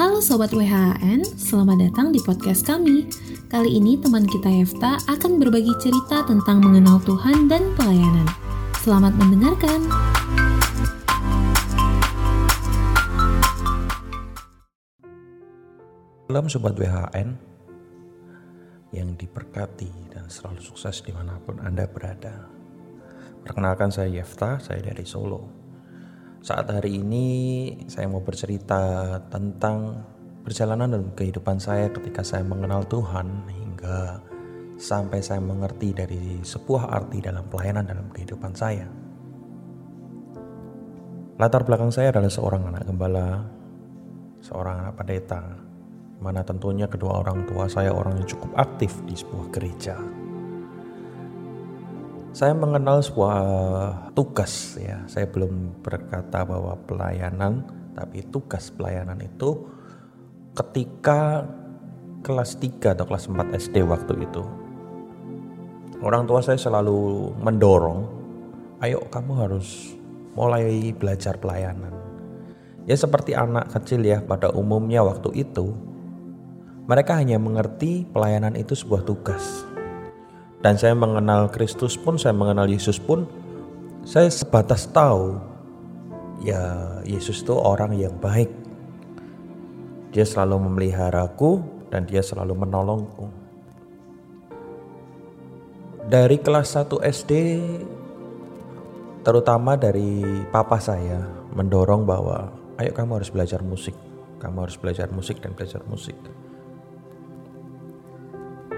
Halo Sobat WHN, selamat datang di podcast kami. Kali ini teman kita Yefta akan berbagi cerita tentang mengenal Tuhan dan pelayanan. Selamat mendengarkan. Salam Sobat WHN yang diberkati dan selalu sukses di mana pun Anda berada. Perkenalkan saya Yefta, saya dari Solo. Saat hari ini saya mau bercerita tentang perjalanan dan kehidupan saya ketika saya mengenal Tuhan hingga sampai saya mengerti dari sebuah arti dalam pelayanan dalam kehidupan saya. Latar belakang saya adalah seorang anak gembala, seorang anak pendeta, mana tentunya kedua orang tua saya orang yang cukup aktif di sebuah gereja saya mengenal sebuah tugas ya. Saya belum berkata bahwa pelayanan, tapi tugas pelayanan itu ketika kelas 3 atau kelas 4 SD waktu itu. Orang tua saya selalu mendorong, ayo kamu harus mulai belajar pelayanan. Ya seperti anak kecil ya pada umumnya waktu itu, mereka hanya mengerti pelayanan itu sebuah tugas dan saya mengenal Kristus pun, saya mengenal Yesus pun, saya sebatas tahu ya Yesus itu orang yang baik. Dia selalu memeliharaku dan dia selalu menolongku. Dari kelas 1 SD terutama dari papa saya mendorong bahwa ayo kamu harus belajar musik. Kamu harus belajar musik dan belajar musik.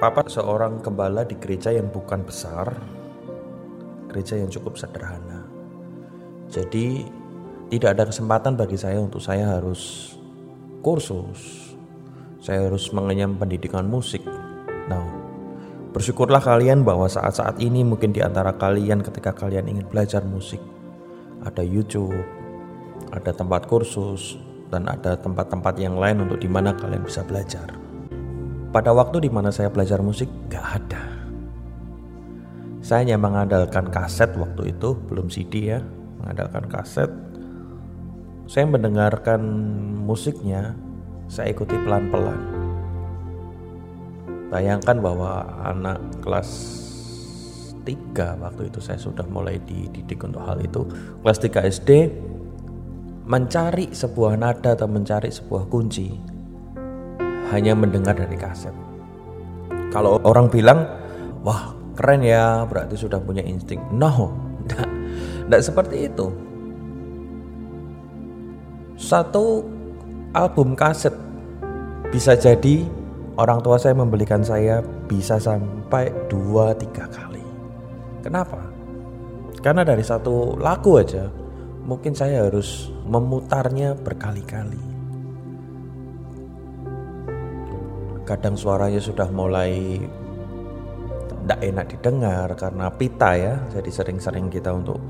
Papa seorang gembala di gereja yang bukan besar, gereja yang cukup sederhana. Jadi tidak ada kesempatan bagi saya untuk saya harus kursus, saya harus mengenyam pendidikan musik. Nah, bersyukurlah kalian bahwa saat-saat ini mungkin di antara kalian ketika kalian ingin belajar musik, ada YouTube, ada tempat kursus, dan ada tempat-tempat yang lain untuk di mana kalian bisa belajar. Pada waktu di mana saya belajar musik, gak ada. Saya hanya mengandalkan kaset waktu itu, belum CD ya, mengandalkan kaset. Saya mendengarkan musiknya, saya ikuti pelan-pelan. Bayangkan bahwa anak kelas 3 waktu itu saya sudah mulai dididik untuk hal itu. Kelas 3 SD mencari sebuah nada atau mencari sebuah kunci hanya mendengar dari kaset. Kalau orang bilang, wah keren ya, berarti sudah punya insting. No, tidak seperti itu. Satu album kaset bisa jadi orang tua saya membelikan saya bisa sampai dua tiga kali. Kenapa? Karena dari satu lagu aja mungkin saya harus memutarnya berkali-kali. Kadang suaranya sudah mulai tidak enak didengar karena pita ya. Jadi sering-sering kita untuk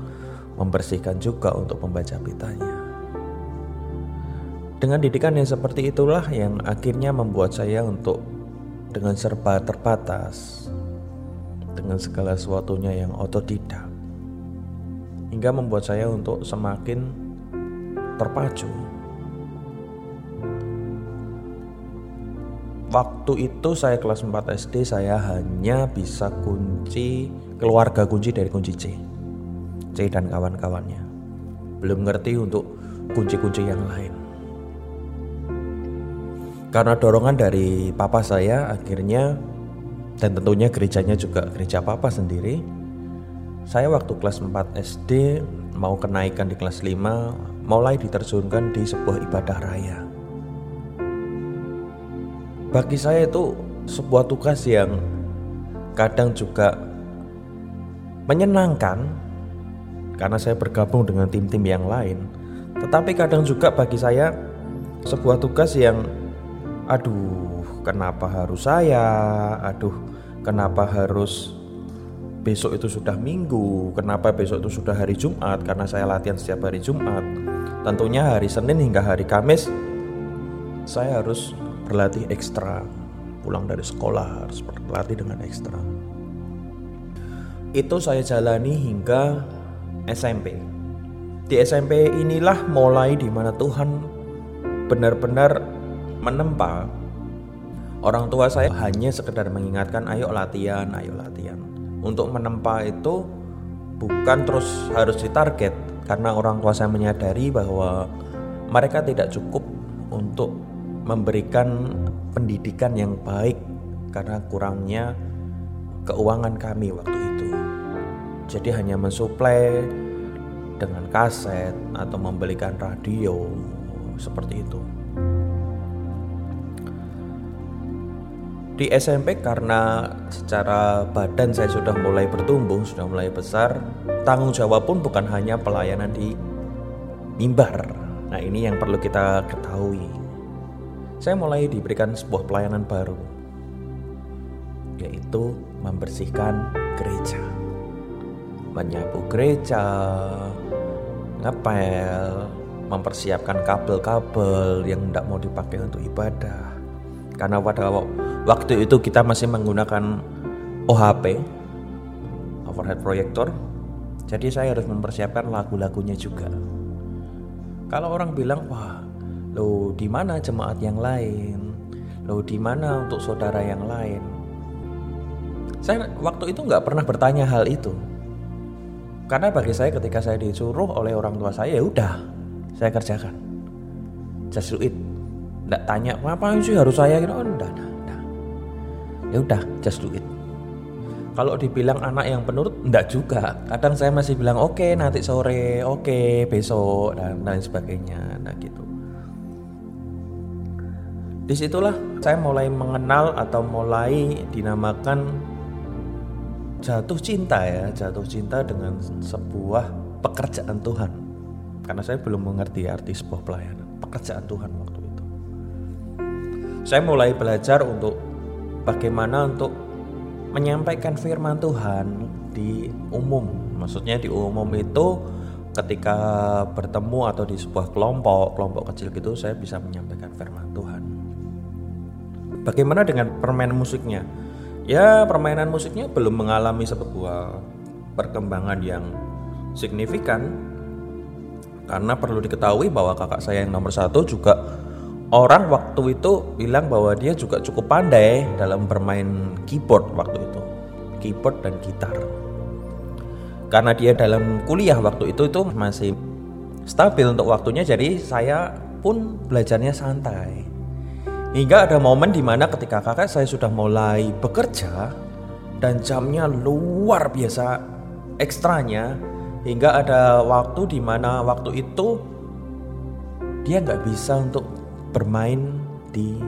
membersihkan juga untuk membaca pitanya. Dengan didikan yang seperti itulah yang akhirnya membuat saya untuk dengan serba terbatas dengan segala sesuatunya yang otodidak hingga membuat saya untuk semakin terpacu Waktu itu saya kelas 4 SD saya hanya bisa kunci keluarga kunci dari kunci C. C dan kawan-kawannya. Belum ngerti untuk kunci-kunci yang lain. Karena dorongan dari papa saya akhirnya dan tentunya gerejanya juga gereja papa sendiri. Saya waktu kelas 4 SD mau kenaikan di kelas 5 mulai diterjunkan di sebuah ibadah raya bagi saya itu sebuah tugas yang kadang juga menyenangkan karena saya bergabung dengan tim-tim yang lain. Tetapi kadang juga bagi saya sebuah tugas yang aduh, kenapa harus saya? Aduh, kenapa harus besok itu sudah minggu? Kenapa besok itu sudah hari Jumat? Karena saya latihan setiap hari Jumat. Tentunya hari Senin hingga hari Kamis saya harus berlatih ekstra. Pulang dari sekolah harus berlatih dengan ekstra. Itu saya jalani hingga SMP di SMP inilah mulai di mana Tuhan benar-benar menempa orang tua saya. Hanya sekedar mengingatkan ayo latihan ayo latihan. Untuk menempa itu bukan terus harus ditarget karena orang tua saya menyadari bahwa mereka tidak cukup untuk memberikan pendidikan yang baik karena kurangnya keuangan kami waktu itu. Jadi hanya mensuplai dengan kaset atau membelikan radio seperti itu. Di SMP karena secara badan saya sudah mulai bertumbuh, sudah mulai besar, tanggung jawab pun bukan hanya pelayanan di mimbar. Nah, ini yang perlu kita ketahui. Saya mulai diberikan sebuah pelayanan baru, yaitu membersihkan gereja. Menyapu gereja, ngepel, mempersiapkan kabel-kabel yang tidak mau dipakai untuk ibadah. Karena pada waktu itu kita masih menggunakan OHP, overhead projector. Jadi saya harus mempersiapkan lagu-lagunya juga. Kalau orang bilang, "Wah, lo di mana jemaat yang lain? Lo di mana untuk saudara yang lain?" Saya waktu itu nggak pernah bertanya hal itu. Karena bagi saya ketika saya disuruh oleh orang tua saya, ya udah, saya kerjakan. Just do it. Nggak tanya, ngapain sih harus saya gitu? Oh, enggak, enggak ya udah just do it kalau dibilang anak yang penurut enggak juga kadang saya masih bilang oke okay, nanti sore oke okay, besok dan lain sebagainya nah gitu di situlah saya mulai mengenal atau mulai dinamakan jatuh cinta ya jatuh cinta dengan sebuah pekerjaan Tuhan karena saya belum mengerti arti sebuah pelayanan pekerjaan Tuhan waktu itu saya mulai belajar untuk bagaimana untuk menyampaikan firman Tuhan di umum. Maksudnya di umum itu ketika bertemu atau di sebuah kelompok, kelompok kecil gitu saya bisa menyampaikan firman Tuhan. Bagaimana dengan permainan musiknya? Ya, permainan musiknya belum mengalami sebuah perkembangan yang signifikan. Karena perlu diketahui bahwa kakak saya yang nomor satu juga orang waktu itu bilang bahwa dia juga cukup pandai dalam bermain keyboard waktu itu. Keyboard dan gitar. Karena dia dalam kuliah waktu itu itu masih stabil untuk waktunya jadi saya pun belajarnya santai hingga ada momen di mana ketika kakak saya sudah mulai bekerja dan jamnya luar biasa ekstranya hingga ada waktu di mana waktu itu dia nggak bisa untuk bermain di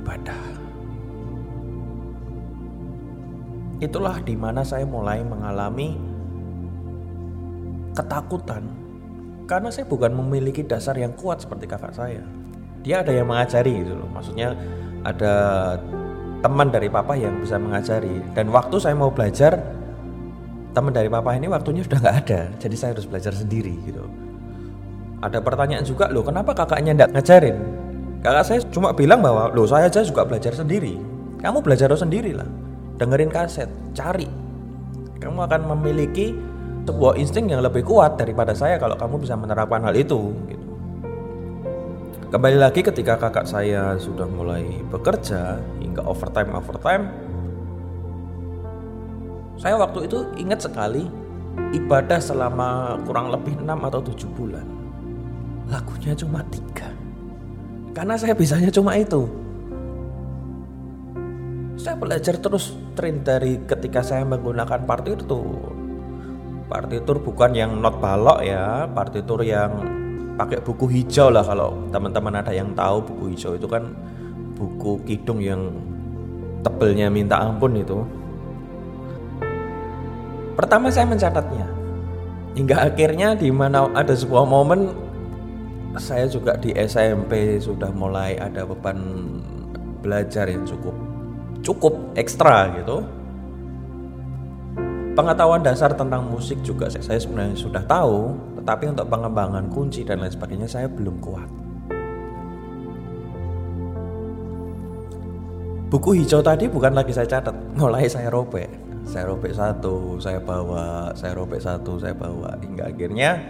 ibadah. Itulah di mana saya mulai mengalami ketakutan karena saya bukan memiliki dasar yang kuat seperti kakak saya. Dia ada yang mengajari gitu loh. Maksudnya ada teman dari papa yang bisa mengajari dan waktu saya mau belajar teman dari papa ini waktunya sudah nggak ada jadi saya harus belajar sendiri gitu ada pertanyaan juga loh kenapa kakaknya nggak ngajarin Kakak saya cuma bilang bahwa, loh saya aja juga belajar sendiri. Kamu belajar sendiri lah. Dengerin kaset, cari. Kamu akan memiliki sebuah insting yang lebih kuat daripada saya kalau kamu bisa menerapkan hal itu. Kembali lagi ketika kakak saya sudah mulai bekerja hingga overtime overtime, saya waktu itu ingat sekali ibadah selama kurang lebih 6 atau 7 bulan. Lagunya cuma tiga karena saya bisanya cuma itu. Saya belajar terus tren dari ketika saya menggunakan partitur. Partitur bukan yang not balok ya, partitur yang pakai buku hijau lah kalau teman-teman ada yang tahu buku hijau itu kan buku kidung yang tebelnya minta ampun itu. Pertama saya mencatatnya. Hingga akhirnya di mana ada sebuah momen saya juga di SMP sudah mulai ada beban belajar yang cukup cukup ekstra gitu. Pengetahuan dasar tentang musik juga saya sebenarnya sudah tahu, tetapi untuk pengembangan kunci dan lain sebagainya saya belum kuat. Buku hijau tadi bukan lagi saya catat, mulai saya robek. Saya robek satu, saya bawa, saya robek satu, saya bawa hingga akhirnya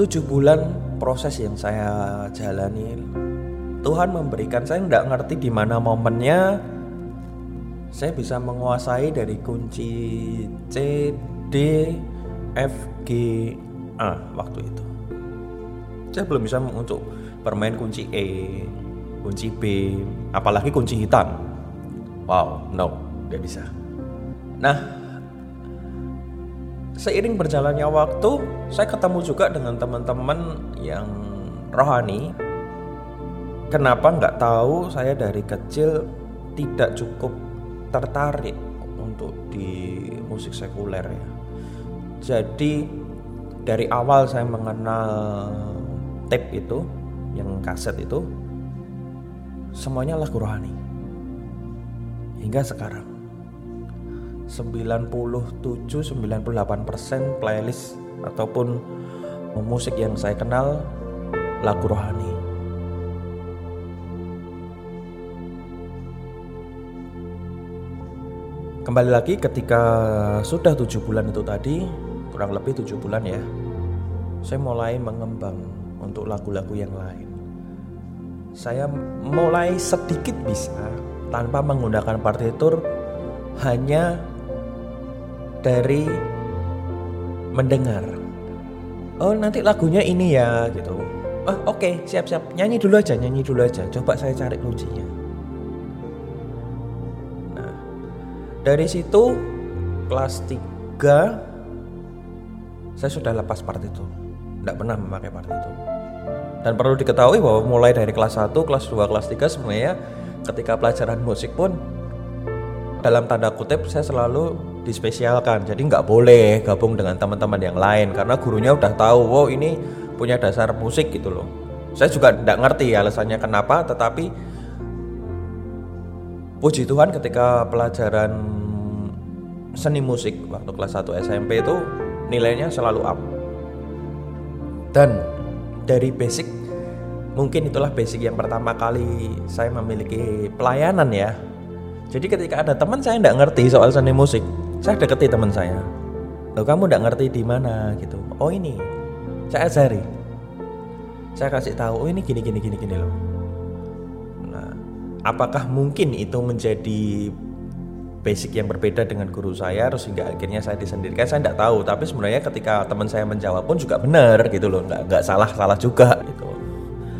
tujuh bulan proses yang saya jalani Tuhan memberikan saya nggak ngerti di mana momennya saya bisa menguasai dari kunci C D F G A waktu itu. Saya belum bisa untuk bermain kunci E kunci B apalagi kunci hitam. Wow no tidak bisa. Nah seiring berjalannya waktu saya ketemu juga dengan teman-teman yang rohani. Kenapa nggak tahu saya dari kecil tidak cukup tertarik untuk di musik sekuler ya jadi dari awal saya mengenal tape itu yang kaset itu semuanya lagu rohani hingga sekarang 97-98% playlist ataupun musik yang saya kenal lagu rohani. Kembali lagi ketika sudah tujuh bulan itu tadi, kurang lebih tujuh bulan ya, saya mulai mengembang untuk lagu-lagu yang lain. Saya mulai sedikit bisa tanpa menggunakan partitur hanya dari mendengar. Oh nanti lagunya ini ya gitu. Oh oke okay, siap siap nyanyi dulu aja nyanyi dulu aja. Coba saya cari kuncinya. Nah dari situ kelas 3 saya sudah lepas partitur. Tidak pernah memakai partitur. Dan perlu diketahui bahwa mulai dari kelas 1, kelas 2, kelas 3 sebenarnya ketika pelajaran musik pun dalam tanda kutip saya selalu dispesialkan jadi nggak boleh gabung dengan teman-teman yang lain karena gurunya udah tahu wow ini punya dasar musik gitu loh saya juga tidak ngerti alasannya kenapa tetapi puji Tuhan ketika pelajaran seni musik waktu kelas 1 SMP itu nilainya selalu up. Dan dari basic mungkin itulah basic yang pertama kali saya memiliki pelayanan ya. Jadi ketika ada teman saya tidak ngerti soal seni musik saya deketi teman saya. Loh kamu tidak ngerti di mana gitu? Oh ini. Saya ajari saya kasih tahu oh ini gini gini gini gini loh. Nah apakah mungkin itu menjadi basic yang berbeda dengan guru saya terus hingga akhirnya saya disendirikan saya tidak tahu tapi sebenarnya ketika teman saya menjawab pun juga benar gitu loh nggak nggak salah salah juga gitu.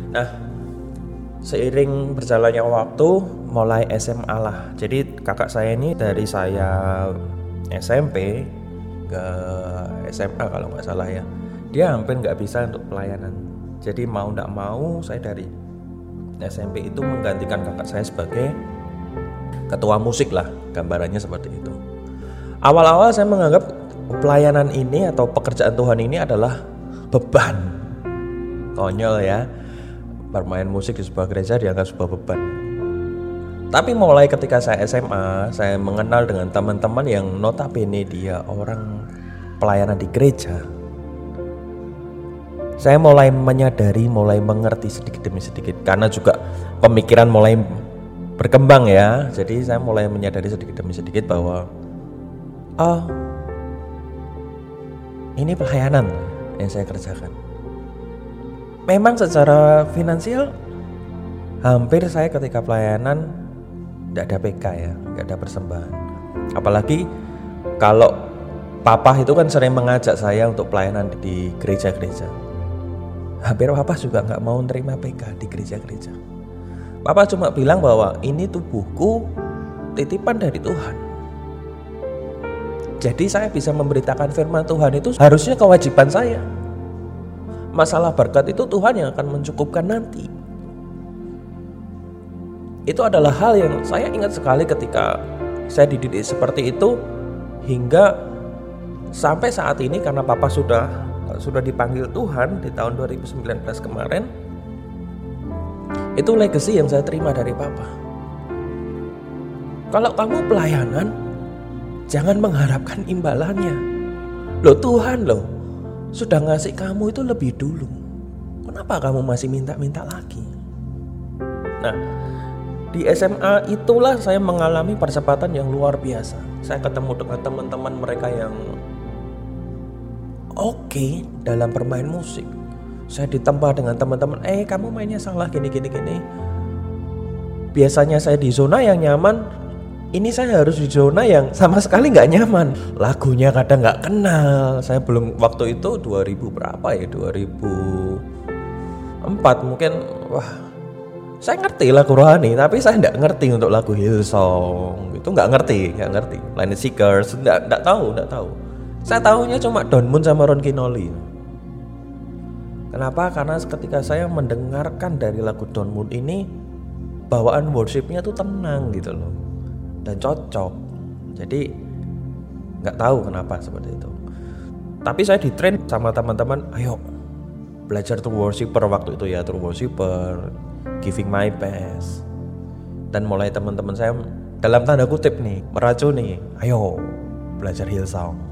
Nah seiring berjalannya waktu mulai SMA lah. Jadi kakak saya ini dari saya SMP ke SMA kalau nggak salah ya dia hampir nggak bisa untuk pelayanan. Jadi mau nggak mau saya dari SMP itu menggantikan kakak saya sebagai ketua musik lah gambarannya seperti itu. Awal-awal saya menganggap pelayanan ini atau pekerjaan Tuhan ini adalah beban. Konyol ya. Bermain musik di sebuah gereja dianggap sebuah beban. Tapi mulai ketika saya SMA, saya mengenal dengan teman-teman yang notabene dia orang pelayanan di gereja. Saya mulai menyadari, mulai mengerti sedikit demi sedikit. Karena juga pemikiran mulai berkembang ya. Jadi saya mulai menyadari sedikit demi sedikit bahwa oh ini pelayanan yang saya kerjakan. Memang secara finansial hampir saya ketika pelayanan tidak ada PK ya nggak ada persembahan apalagi kalau papa itu kan sering mengajak saya untuk pelayanan di gereja-gereja hampir papa juga nggak mau nerima PK di gereja-gereja papa cuma bilang bahwa ini tuh buku titipan dari Tuhan. Jadi saya bisa memberitakan firman Tuhan itu harusnya kewajiban saya. Masalah berkat itu Tuhan yang akan mencukupkan nanti. Itu adalah hal yang saya ingat sekali ketika saya dididik seperti itu hingga sampai saat ini karena papa sudah sudah dipanggil Tuhan di tahun 2019 kemarin itu legacy yang saya terima dari papa kalau kamu pelayanan jangan mengharapkan imbalannya loh Tuhan loh sudah ngasih kamu itu lebih dulu kenapa kamu masih minta-minta lagi nah di SMA itulah saya mengalami percepatan yang luar biasa. Saya ketemu dengan teman-teman mereka yang oke okay dalam bermain musik. Saya ditempa dengan teman-teman, eh kamu mainnya salah gini gini gini. biasanya saya di zona yang nyaman ini saya harus di zona yang sama sekali nggak nyaman. Lagunya kadang nggak kenal. Saya belum waktu itu 2000 berapa ya? 2004 mungkin wah. Saya ngerti lagu rohani tapi saya nggak ngerti untuk lagu Hillsong. Itu nggak ngerti nggak ngerti. Planet Seekers nggak nggak tahu nggak tahu. Saya tahunya cuma Don Moon sama Ron Kinoli kenapa? Karena ketika saya mendengarkan dari lagu Don Moon ini bawaan worshipnya tuh tenang gitu loh. Dan cocok. Jadi nggak tahu kenapa seperti itu. Tapi saya di train sama teman-teman ayo belajar true worshiper waktu itu ya true worshiper giving my best. Dan mulai teman-teman saya dalam tanda kutip nih meracuni ayo belajar Hillsong.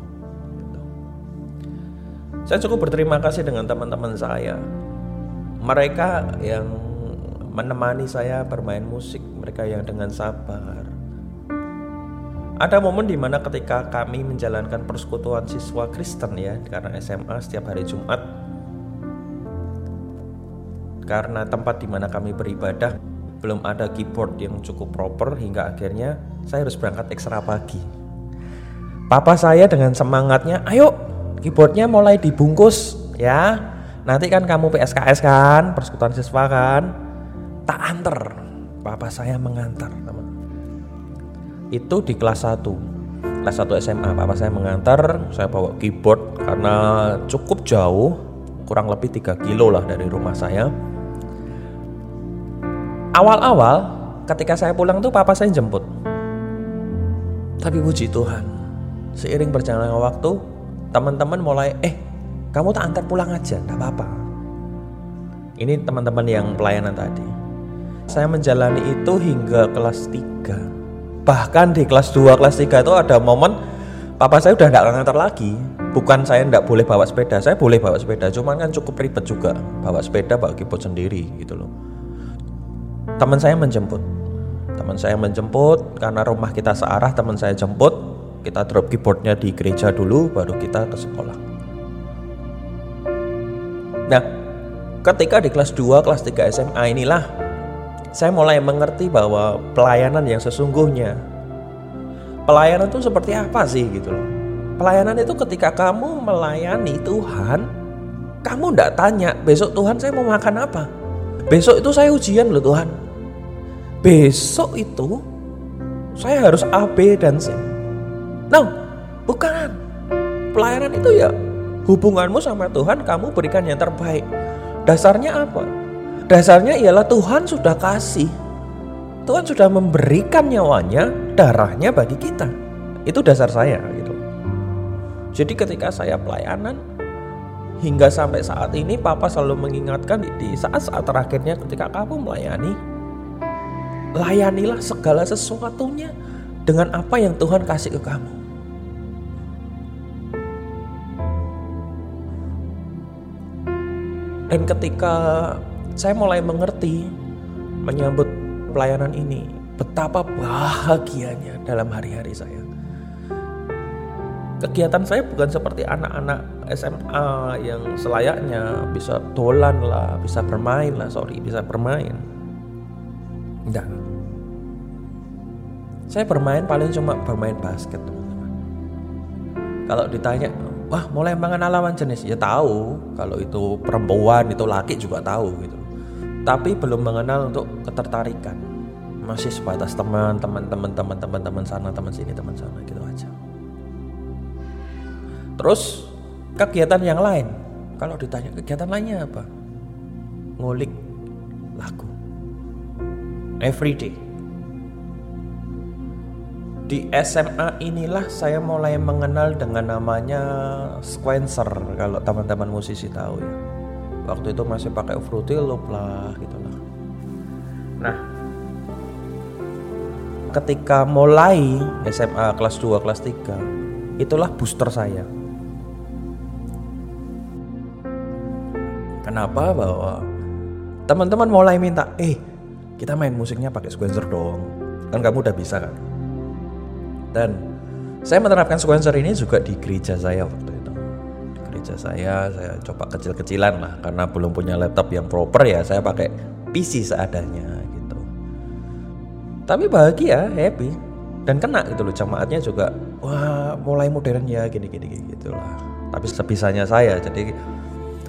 Saya cukup berterima kasih dengan teman-teman saya mereka yang menemani saya bermain musik mereka yang dengan sabar ada momen di mana ketika kami menjalankan persekutuan siswa Kristen ya karena SMA setiap hari Jumat karena tempat di mana kami beribadah belum ada keyboard yang cukup proper hingga akhirnya saya harus berangkat ekstra pagi. Papa saya dengan semangatnya, ayo keyboardnya mulai dibungkus ya. Nanti kan kamu PSKS kan, persekutuan siswa kan, tak anter. Papa saya mengantar itu di kelas 1 kelas 1 SMA papa saya mengantar saya bawa keyboard karena cukup jauh kurang lebih 3 kilo lah dari rumah saya awal-awal ketika saya pulang tuh papa saya jemput tapi puji Tuhan seiring berjalannya waktu teman-teman mulai eh kamu tak antar pulang aja enggak apa-apa. Ini teman-teman yang pelayanan tadi. Saya menjalani itu hingga kelas 3 bahkan di kelas 2 kelas 3 itu ada momen papa saya udah nggak ngantar lagi. Bukan saya nggak boleh bawa sepeda saya boleh bawa sepeda cuman kan cukup ribet juga bawa sepeda bawa keyboard sendiri gitu loh. Teman saya menjemput. Teman saya menjemput karena rumah kita searah teman saya jemput kita drop keyboardnya di gereja dulu baru kita ke sekolah nah ketika di kelas 2 kelas 3 SMA inilah saya mulai mengerti bahwa pelayanan yang sesungguhnya pelayanan itu seperti apa sih gitu loh. Pelayanan itu ketika kamu melayani Tuhan, kamu tidak tanya besok Tuhan saya mau makan apa. Besok itu saya ujian loh Tuhan. Besok itu saya harus A, B, dan C. No, bukan. Pelayanan itu ya hubunganmu sama Tuhan kamu berikan yang terbaik. Dasarnya apa? Dasarnya ialah Tuhan sudah kasih. Tuhan sudah memberikan nyawanya, darahnya bagi kita. Itu dasar saya gitu. Jadi ketika saya pelayanan hingga sampai saat ini papa selalu mengingatkan di saat-saat terakhirnya ketika kamu melayani layanilah segala sesuatunya dengan apa yang Tuhan kasih ke kamu. Dan ketika saya mulai mengerti menyambut pelayanan ini betapa bahagianya dalam hari-hari saya. Kegiatan saya bukan seperti anak-anak SMA yang selayaknya bisa dolan lah, bisa bermain lah, sorry, bisa bermain. Enggak. Saya bermain paling cuma bermain basket, teman-teman. Kalau ditanya, wah mulai mengenal lawan jenis, ya tahu. Kalau itu perempuan, itu laki juga tahu gitu. Tapi belum mengenal untuk ketertarikan. Masih sebatas teman teman teman teman teman teman sana teman sini teman sana gitu aja. Terus kegiatan yang lain. Kalau ditanya kegiatan lainnya apa? Ngulik lagu. Everyday di SMA inilah saya mulai mengenal dengan namanya sequencer kalau teman-teman musisi tahu ya. Waktu itu masih pakai Fruity Loop lah gitu lah. Nah ketika mulai SMA kelas 2 kelas 3 itulah booster saya. Kenapa? Bahwa teman-teman mulai minta eh kita main musiknya pakai sequencer dong. Kan kamu udah bisa kan dan saya menerapkan sequencer ini juga di gereja saya waktu itu. Meja saya saya coba kecil-kecilan lah karena belum punya laptop yang proper ya saya pakai PC seadanya gitu. Tapi bahagia happy dan kena gitu loh jamaatnya juga wah mulai modern ya gini, gini gitu lah. Tapi sebisanya saya jadi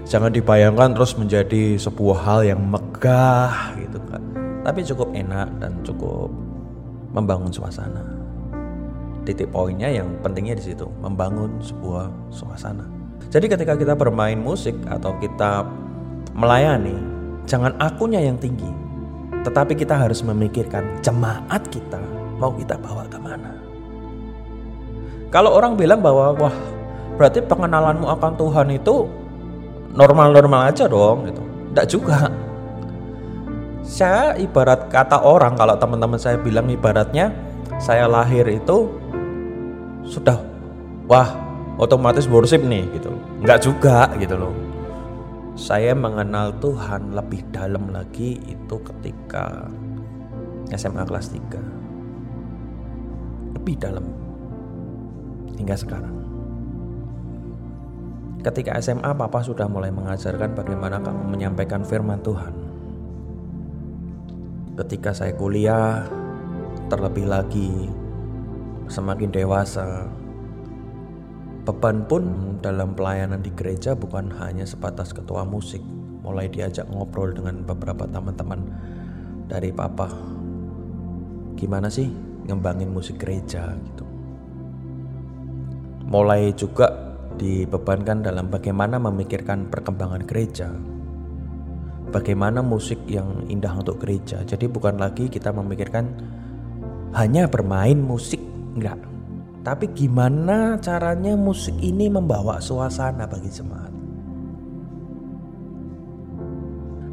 jangan dibayangkan terus menjadi sebuah hal yang megah gitu kan tapi cukup enak dan cukup membangun suasana titik poinnya yang pentingnya di situ membangun sebuah suasana. Jadi ketika kita bermain musik atau kita melayani jangan akunya yang tinggi tetapi kita harus memikirkan jemaat kita mau kita bawa ke mana. Kalau orang bilang bahwa wah berarti pengenalanmu akan Tuhan itu normal-normal aja dong gitu. Tidak juga. Saya ibarat kata orang kalau teman-teman saya bilang ibaratnya saya lahir itu sudah wah otomatis worship nih gitu. Nggak juga gitu loh. Saya mengenal Tuhan lebih dalam lagi itu ketika SMA kelas 3 lebih dalam. Hingga sekarang. Ketika SMA papa sudah mulai mengajarkan bagaimana kamu menyampaikan firman Tuhan. Ketika saya kuliah terlebih lagi semakin dewasa. Beban pun dalam pelayanan di gereja bukan hanya sebatas ketua musik. Mulai diajak ngobrol dengan beberapa teman-teman dari papa. Gimana sih ngembangin musik gereja gitu? Mulai juga dibebankan dalam bagaimana memikirkan perkembangan gereja. Bagaimana musik yang indah untuk gereja. Jadi bukan lagi kita memikirkan hanya bermain musik Enggak. Tapi gimana caranya musik ini membawa suasana bagi jemaat?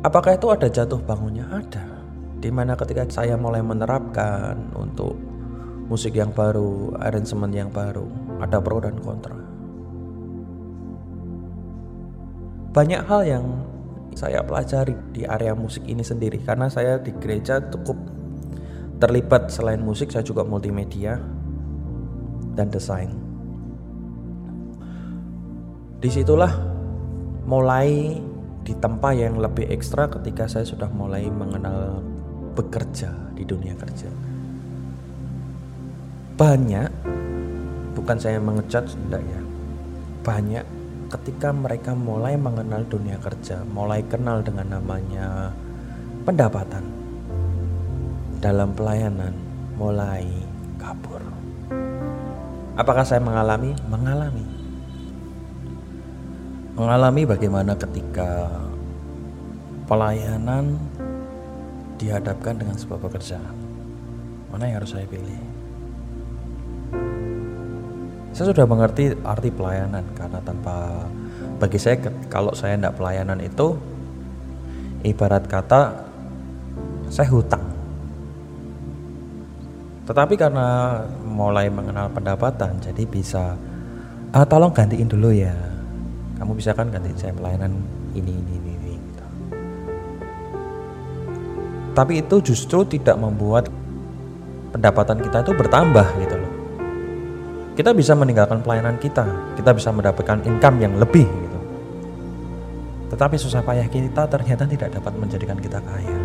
Apakah itu ada jatuh bangunnya? Ada. Di mana ketika saya mulai menerapkan untuk musik yang baru, aransemen yang baru, ada pro dan kontra. Banyak hal yang saya pelajari di area musik ini sendiri karena saya di gereja cukup terlibat selain musik saya juga multimedia dan desain. Di situlah mulai di tempat yang lebih ekstra ketika saya sudah mulai mengenal bekerja di dunia kerja. Banyak, bukan saya mengecat, tidak ya. Banyak ketika mereka mulai mengenal dunia kerja, mulai kenal dengan namanya pendapatan dalam pelayanan, mulai kabur. Apakah saya mengalami? Mengalami. Mengalami bagaimana ketika pelayanan dihadapkan dengan sebuah pekerjaan. Mana yang harus saya pilih? Saya sudah mengerti arti pelayanan karena tanpa bagi saya kalau saya tidak pelayanan itu ibarat kata saya hutang tetapi karena mulai mengenal pendapatan, jadi bisa ah, tolong gantiin dulu ya. Kamu bisa kan gantiin saya pelayanan ini ini ini. ini gitu. Tapi itu justru tidak membuat pendapatan kita itu bertambah gitu loh. Kita bisa meninggalkan pelayanan kita, kita bisa mendapatkan income yang lebih gitu. Tetapi susah payah kita ternyata tidak dapat menjadikan kita kaya.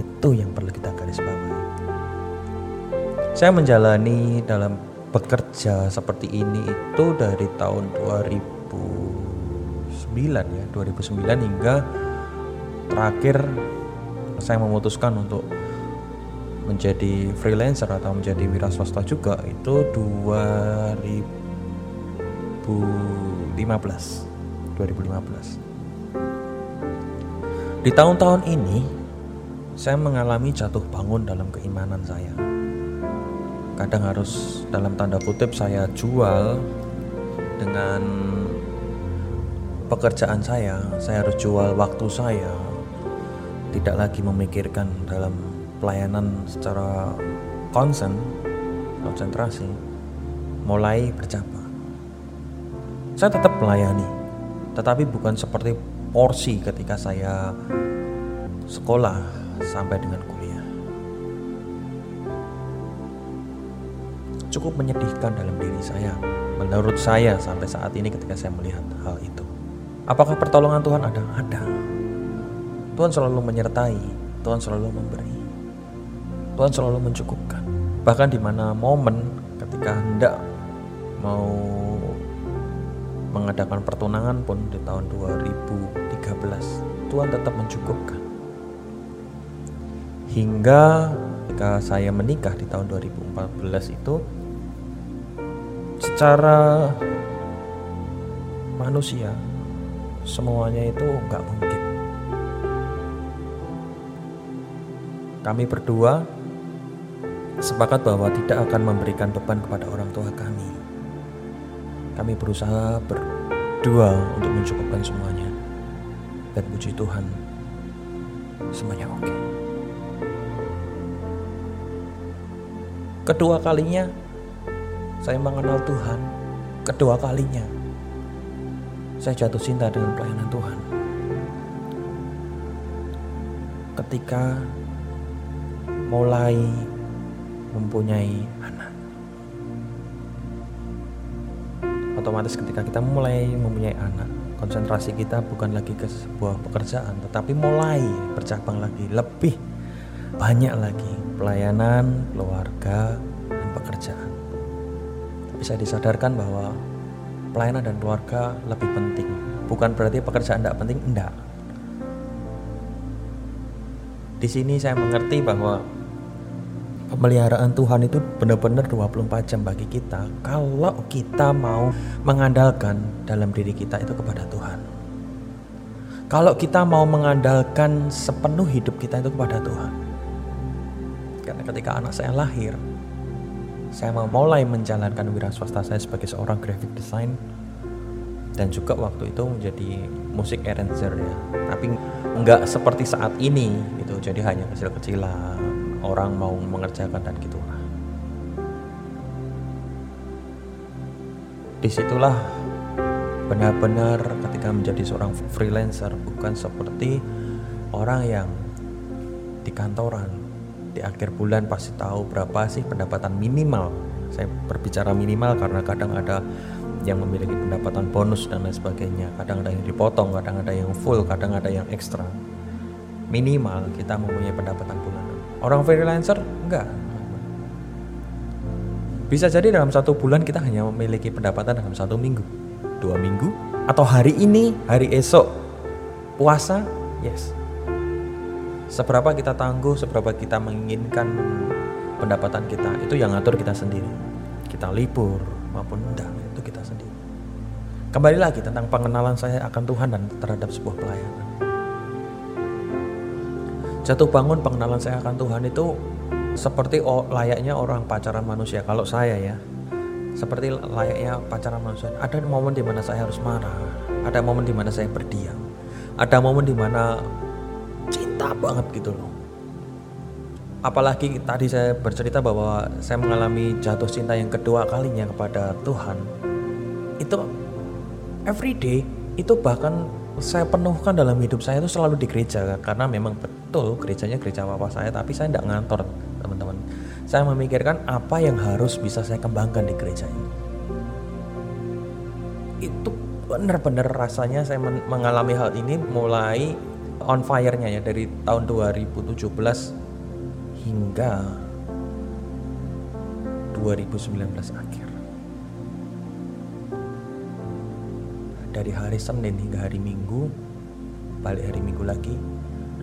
Itu yang perlu kita garis bawahi. Saya menjalani dalam bekerja seperti ini itu dari tahun 2009 ya, 2009 hingga terakhir saya memutuskan untuk menjadi freelancer atau menjadi wira swasta juga itu 2015 2015 di tahun-tahun ini saya mengalami jatuh bangun dalam keimanan saya kadang harus dalam tanda kutip saya jual dengan pekerjaan saya. Saya harus jual waktu saya. Tidak lagi memikirkan dalam pelayanan secara konsen konsentrasi. Mulai bercabang saya tetap melayani tetapi bukan seperti porsi ketika saya sekolah sampai dengan cukup menyedihkan dalam diri saya. Menurut saya sampai saat ini ketika saya melihat hal itu. Apakah pertolongan Tuhan ada? Ada. Tuhan selalu menyertai, Tuhan selalu memberi. Tuhan selalu mencukupkan. Bahkan di mana momen ketika hendak mau mengadakan pertunangan pun di tahun 2013 Tuhan tetap mencukupkan hingga ketika saya menikah di tahun 2014 itu secara manusia semuanya itu nggak mungkin kami berdua sepakat bahwa tidak akan memberikan beban kepada orang tua kami kami berusaha berdua untuk mencukupkan semuanya. Dan puji Tuhan, semuanya oke. Kedua kalinya, saya mengenal Tuhan. Kedua kalinya, saya jatuh cinta dengan pelayanan Tuhan. Ketika mulai mempunyai otomatis ketika kita mulai mempunyai anak konsentrasi kita bukan lagi ke sebuah pekerjaan tetapi mulai bercabang lagi lebih banyak lagi pelayanan keluarga dan pekerjaan saya disadarkan bahwa pelayanan dan keluarga lebih penting bukan berarti pekerjaan tidak penting enggak di sini saya mengerti bahwa pemeliharaan Tuhan itu benar-benar 24 jam bagi kita kalau kita mau mengandalkan dalam diri kita itu kepada Tuhan. Kalau kita mau mengandalkan sepenuh hidup kita itu kepada Tuhan. Karena ketika anak saya lahir, saya mau mulai menjalankan wira swasta saya sebagai seorang graphic design dan juga waktu itu menjadi musik arranger ya. Tapi nggak seperti saat ini gitu. Jadi hanya kecil-kecilan orang mau mengerjakan dan gitulah. Di situlah benar-benar ketika menjadi seorang freelancer bukan seperti orang yang di kantoran di akhir bulan pasti tahu berapa sih pendapatan minimal. Saya berbicara minimal karena kadang ada yang memiliki pendapatan bonus dan lain sebagainya. Kadang ada yang dipotong kadang ada yang full kadang ada yang ekstra. Minimal kita mempunyai pendapatan bulanan Orang freelancer? Enggak. Bisa jadi dalam satu bulan kita hanya memiliki pendapatan dalam satu minggu, dua minggu, atau hari ini, hari esok, puasa, yes. Seberapa kita tangguh, seberapa kita menginginkan pendapatan kita, itu yang ngatur kita sendiri. Kita libur maupun enggak, itu kita sendiri. Kembali lagi tentang pengenalan saya akan Tuhan dan terhadap sebuah pelayanan jatuh bangun pengenalan saya akan Tuhan itu seperti layaknya orang pacaran manusia. Kalau saya ya, seperti layaknya pacaran manusia. Ada momen di mana saya harus marah, ada momen di mana saya berdiam, ada momen di cinta banget gitu loh. Apalagi tadi saya bercerita bahwa saya mengalami jatuh cinta yang kedua kalinya kepada Tuhan. Itu everyday itu bahkan saya penuhkan dalam hidup saya itu selalu di gereja karena memang betul gerejanya gereja papa saya tapi saya tidak ngantor teman-teman saya memikirkan apa yang harus bisa saya kembangkan di gereja ini itu benar-benar rasanya saya mengalami hal ini mulai on fire-nya ya dari tahun 2017 hingga 2019 akhir. Dari hari Senin hingga hari Minggu balik hari Minggu lagi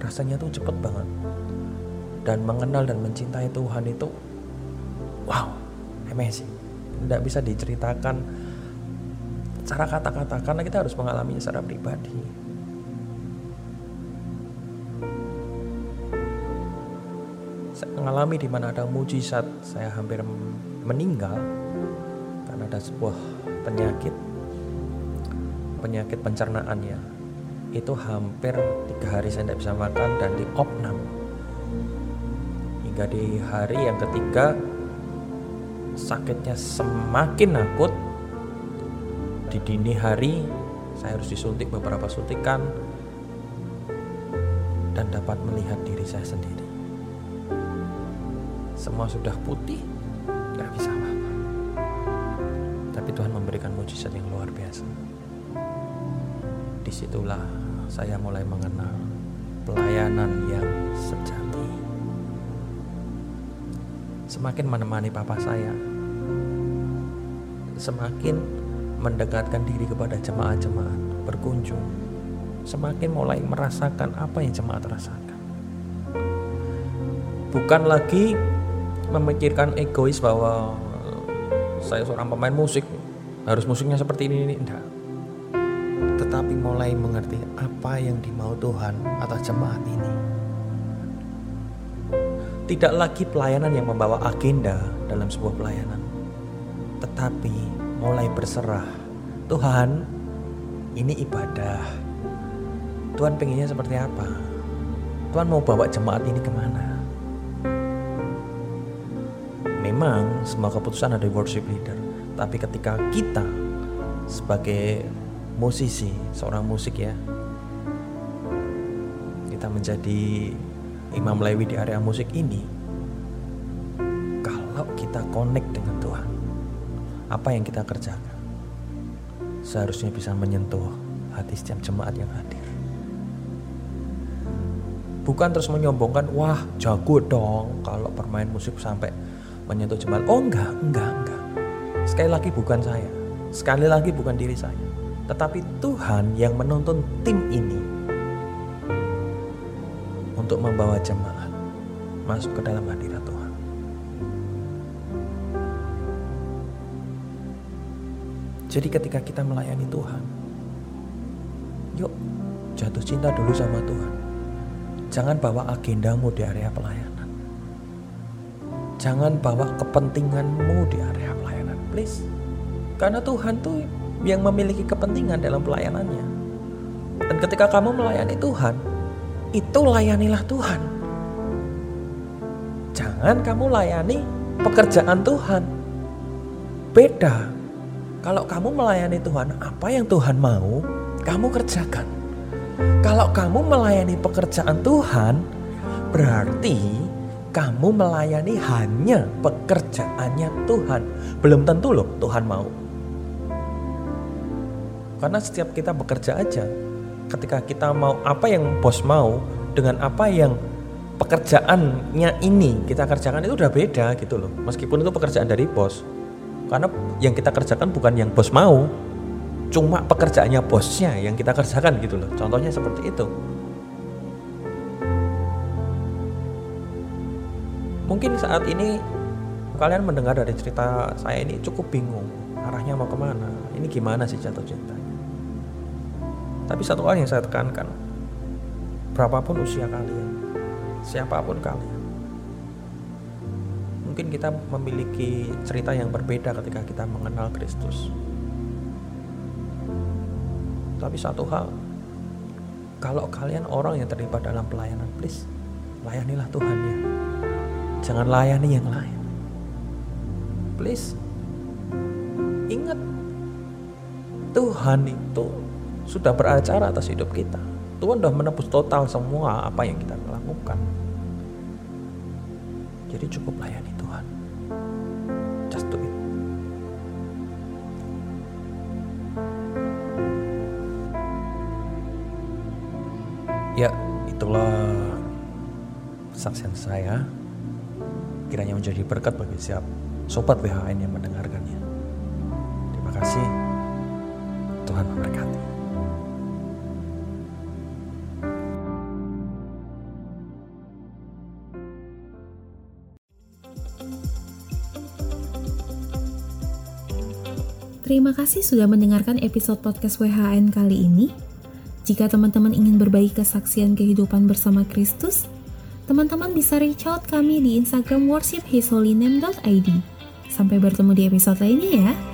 rasanya tuh cepet banget. Dan mengenal dan mencintai Tuhan itu wow amazing. Tidak bisa diceritakan secara kata-kata karena kita harus mengalaminya secara pribadi saya mengalami di mana ada mujizat saya hampir meninggal karena ada sebuah penyakit penyakit pencernaan ya. Itu hampir tiga hari saya tidak bisa makan dan di opnam. Hingga di hari yang ketiga sakitnya semakin akut. Di dini hari saya harus disuntik beberapa suntikan dan dapat melihat diri saya sendiri semua sudah putih nggak bisa apa-apa tapi Tuhan memberikan mujizat yang luar biasa di situlah saya mulai mengenal pelayanan yang sejati. semakin menemani papa saya, semakin mendekatkan diri kepada jemaat-jemaat, berkunjung, semakin mulai merasakan apa yang jemaat rasakan. Bukan lagi memikirkan egois bahwa saya seorang pemain musik, harus musiknya seperti ini, ini enggak. Tetapi mulai mengerti apa yang dimau Tuhan atas jemaat ini. Tidak lagi pelayanan yang membawa agenda dalam sebuah pelayanan, tetapi mulai berserah. Tuhan, ini ibadah. Tuhan pengennya seperti apa? Tuhan mau bawa jemaat ini ke mana? Memang semua keputusan ada di worship leader, tapi ketika kita sebagai musisi, seorang musik ya, kita menjadi imam lewi di area musik ini, kalau kita connect dengan Tuhan, apa yang kita kerjakan seharusnya bisa menyentuh hati setiap jemaat yang hadir. Bukan terus menyombongkan, wah jago dong kalau bermain musik sampai menyentuh jemaat. Oh enggak, enggak, enggak. Sekali lagi bukan saya. Sekali lagi bukan diri saya. Tetapi Tuhan yang menuntun tim ini untuk membawa jemaat masuk ke dalam hadirat Tuhan. Jadi ketika kita melayani Tuhan, yuk jatuh cinta dulu sama Tuhan. Jangan bawa agendamu di area pelayanan. Jangan bawa kepentinganmu di area pelayanan, please. Karena Tuhan tuh yang memiliki kepentingan dalam pelayanannya. Dan ketika kamu melayani Tuhan, itu layanilah Tuhan. Jangan kamu layani pekerjaan Tuhan. Beda. Kalau kamu melayani Tuhan, apa yang Tuhan mau, kamu kerjakan. Kalau kamu melayani pekerjaan Tuhan, berarti kamu melayani hanya pekerjaannya Tuhan. Belum tentu loh Tuhan mau. Karena setiap kita bekerja aja, ketika kita mau apa yang bos mau dengan apa yang pekerjaannya ini kita kerjakan itu udah beda gitu loh. Meskipun itu pekerjaan dari bos. Karena yang kita kerjakan bukan yang bos mau, cuma pekerjaannya bosnya yang kita kerjakan gitu loh. Contohnya seperti itu. Mungkin saat ini kalian mendengar dari cerita saya ini cukup bingung arahnya mau ke mana. Ini gimana sih jatuh cintanya tapi satu hal yang saya tekankan berapapun usia kalian siapa pun kalian mungkin kita memiliki cerita yang berbeda ketika kita mengenal Kristus. Tapi satu hal kalau kalian orang yang terlibat dalam pelayanan please layanilah Tuhan ya jangan layani yang lain. Please ingat Tuhan itu sudah beracara atas hidup kita. Tuhan sudah menebus total semua apa yang kita lakukan. Jadi cukup layani Tuhan. Just do it. Ya itulah kesaksian saya kiranya menjadi berkat bagi siap sobat WHN yang mendengarkannya. Terima kasih. Tuhan memberkati. Terima kasih sudah mendengarkan episode podcast WHN kali ini. Jika teman-teman ingin berbagi kesaksian kehidupan bersama Kristus, teman-teman bisa reach out kami di Instagram worshiphisholyname.id. Sampai bertemu di episode lainnya ya.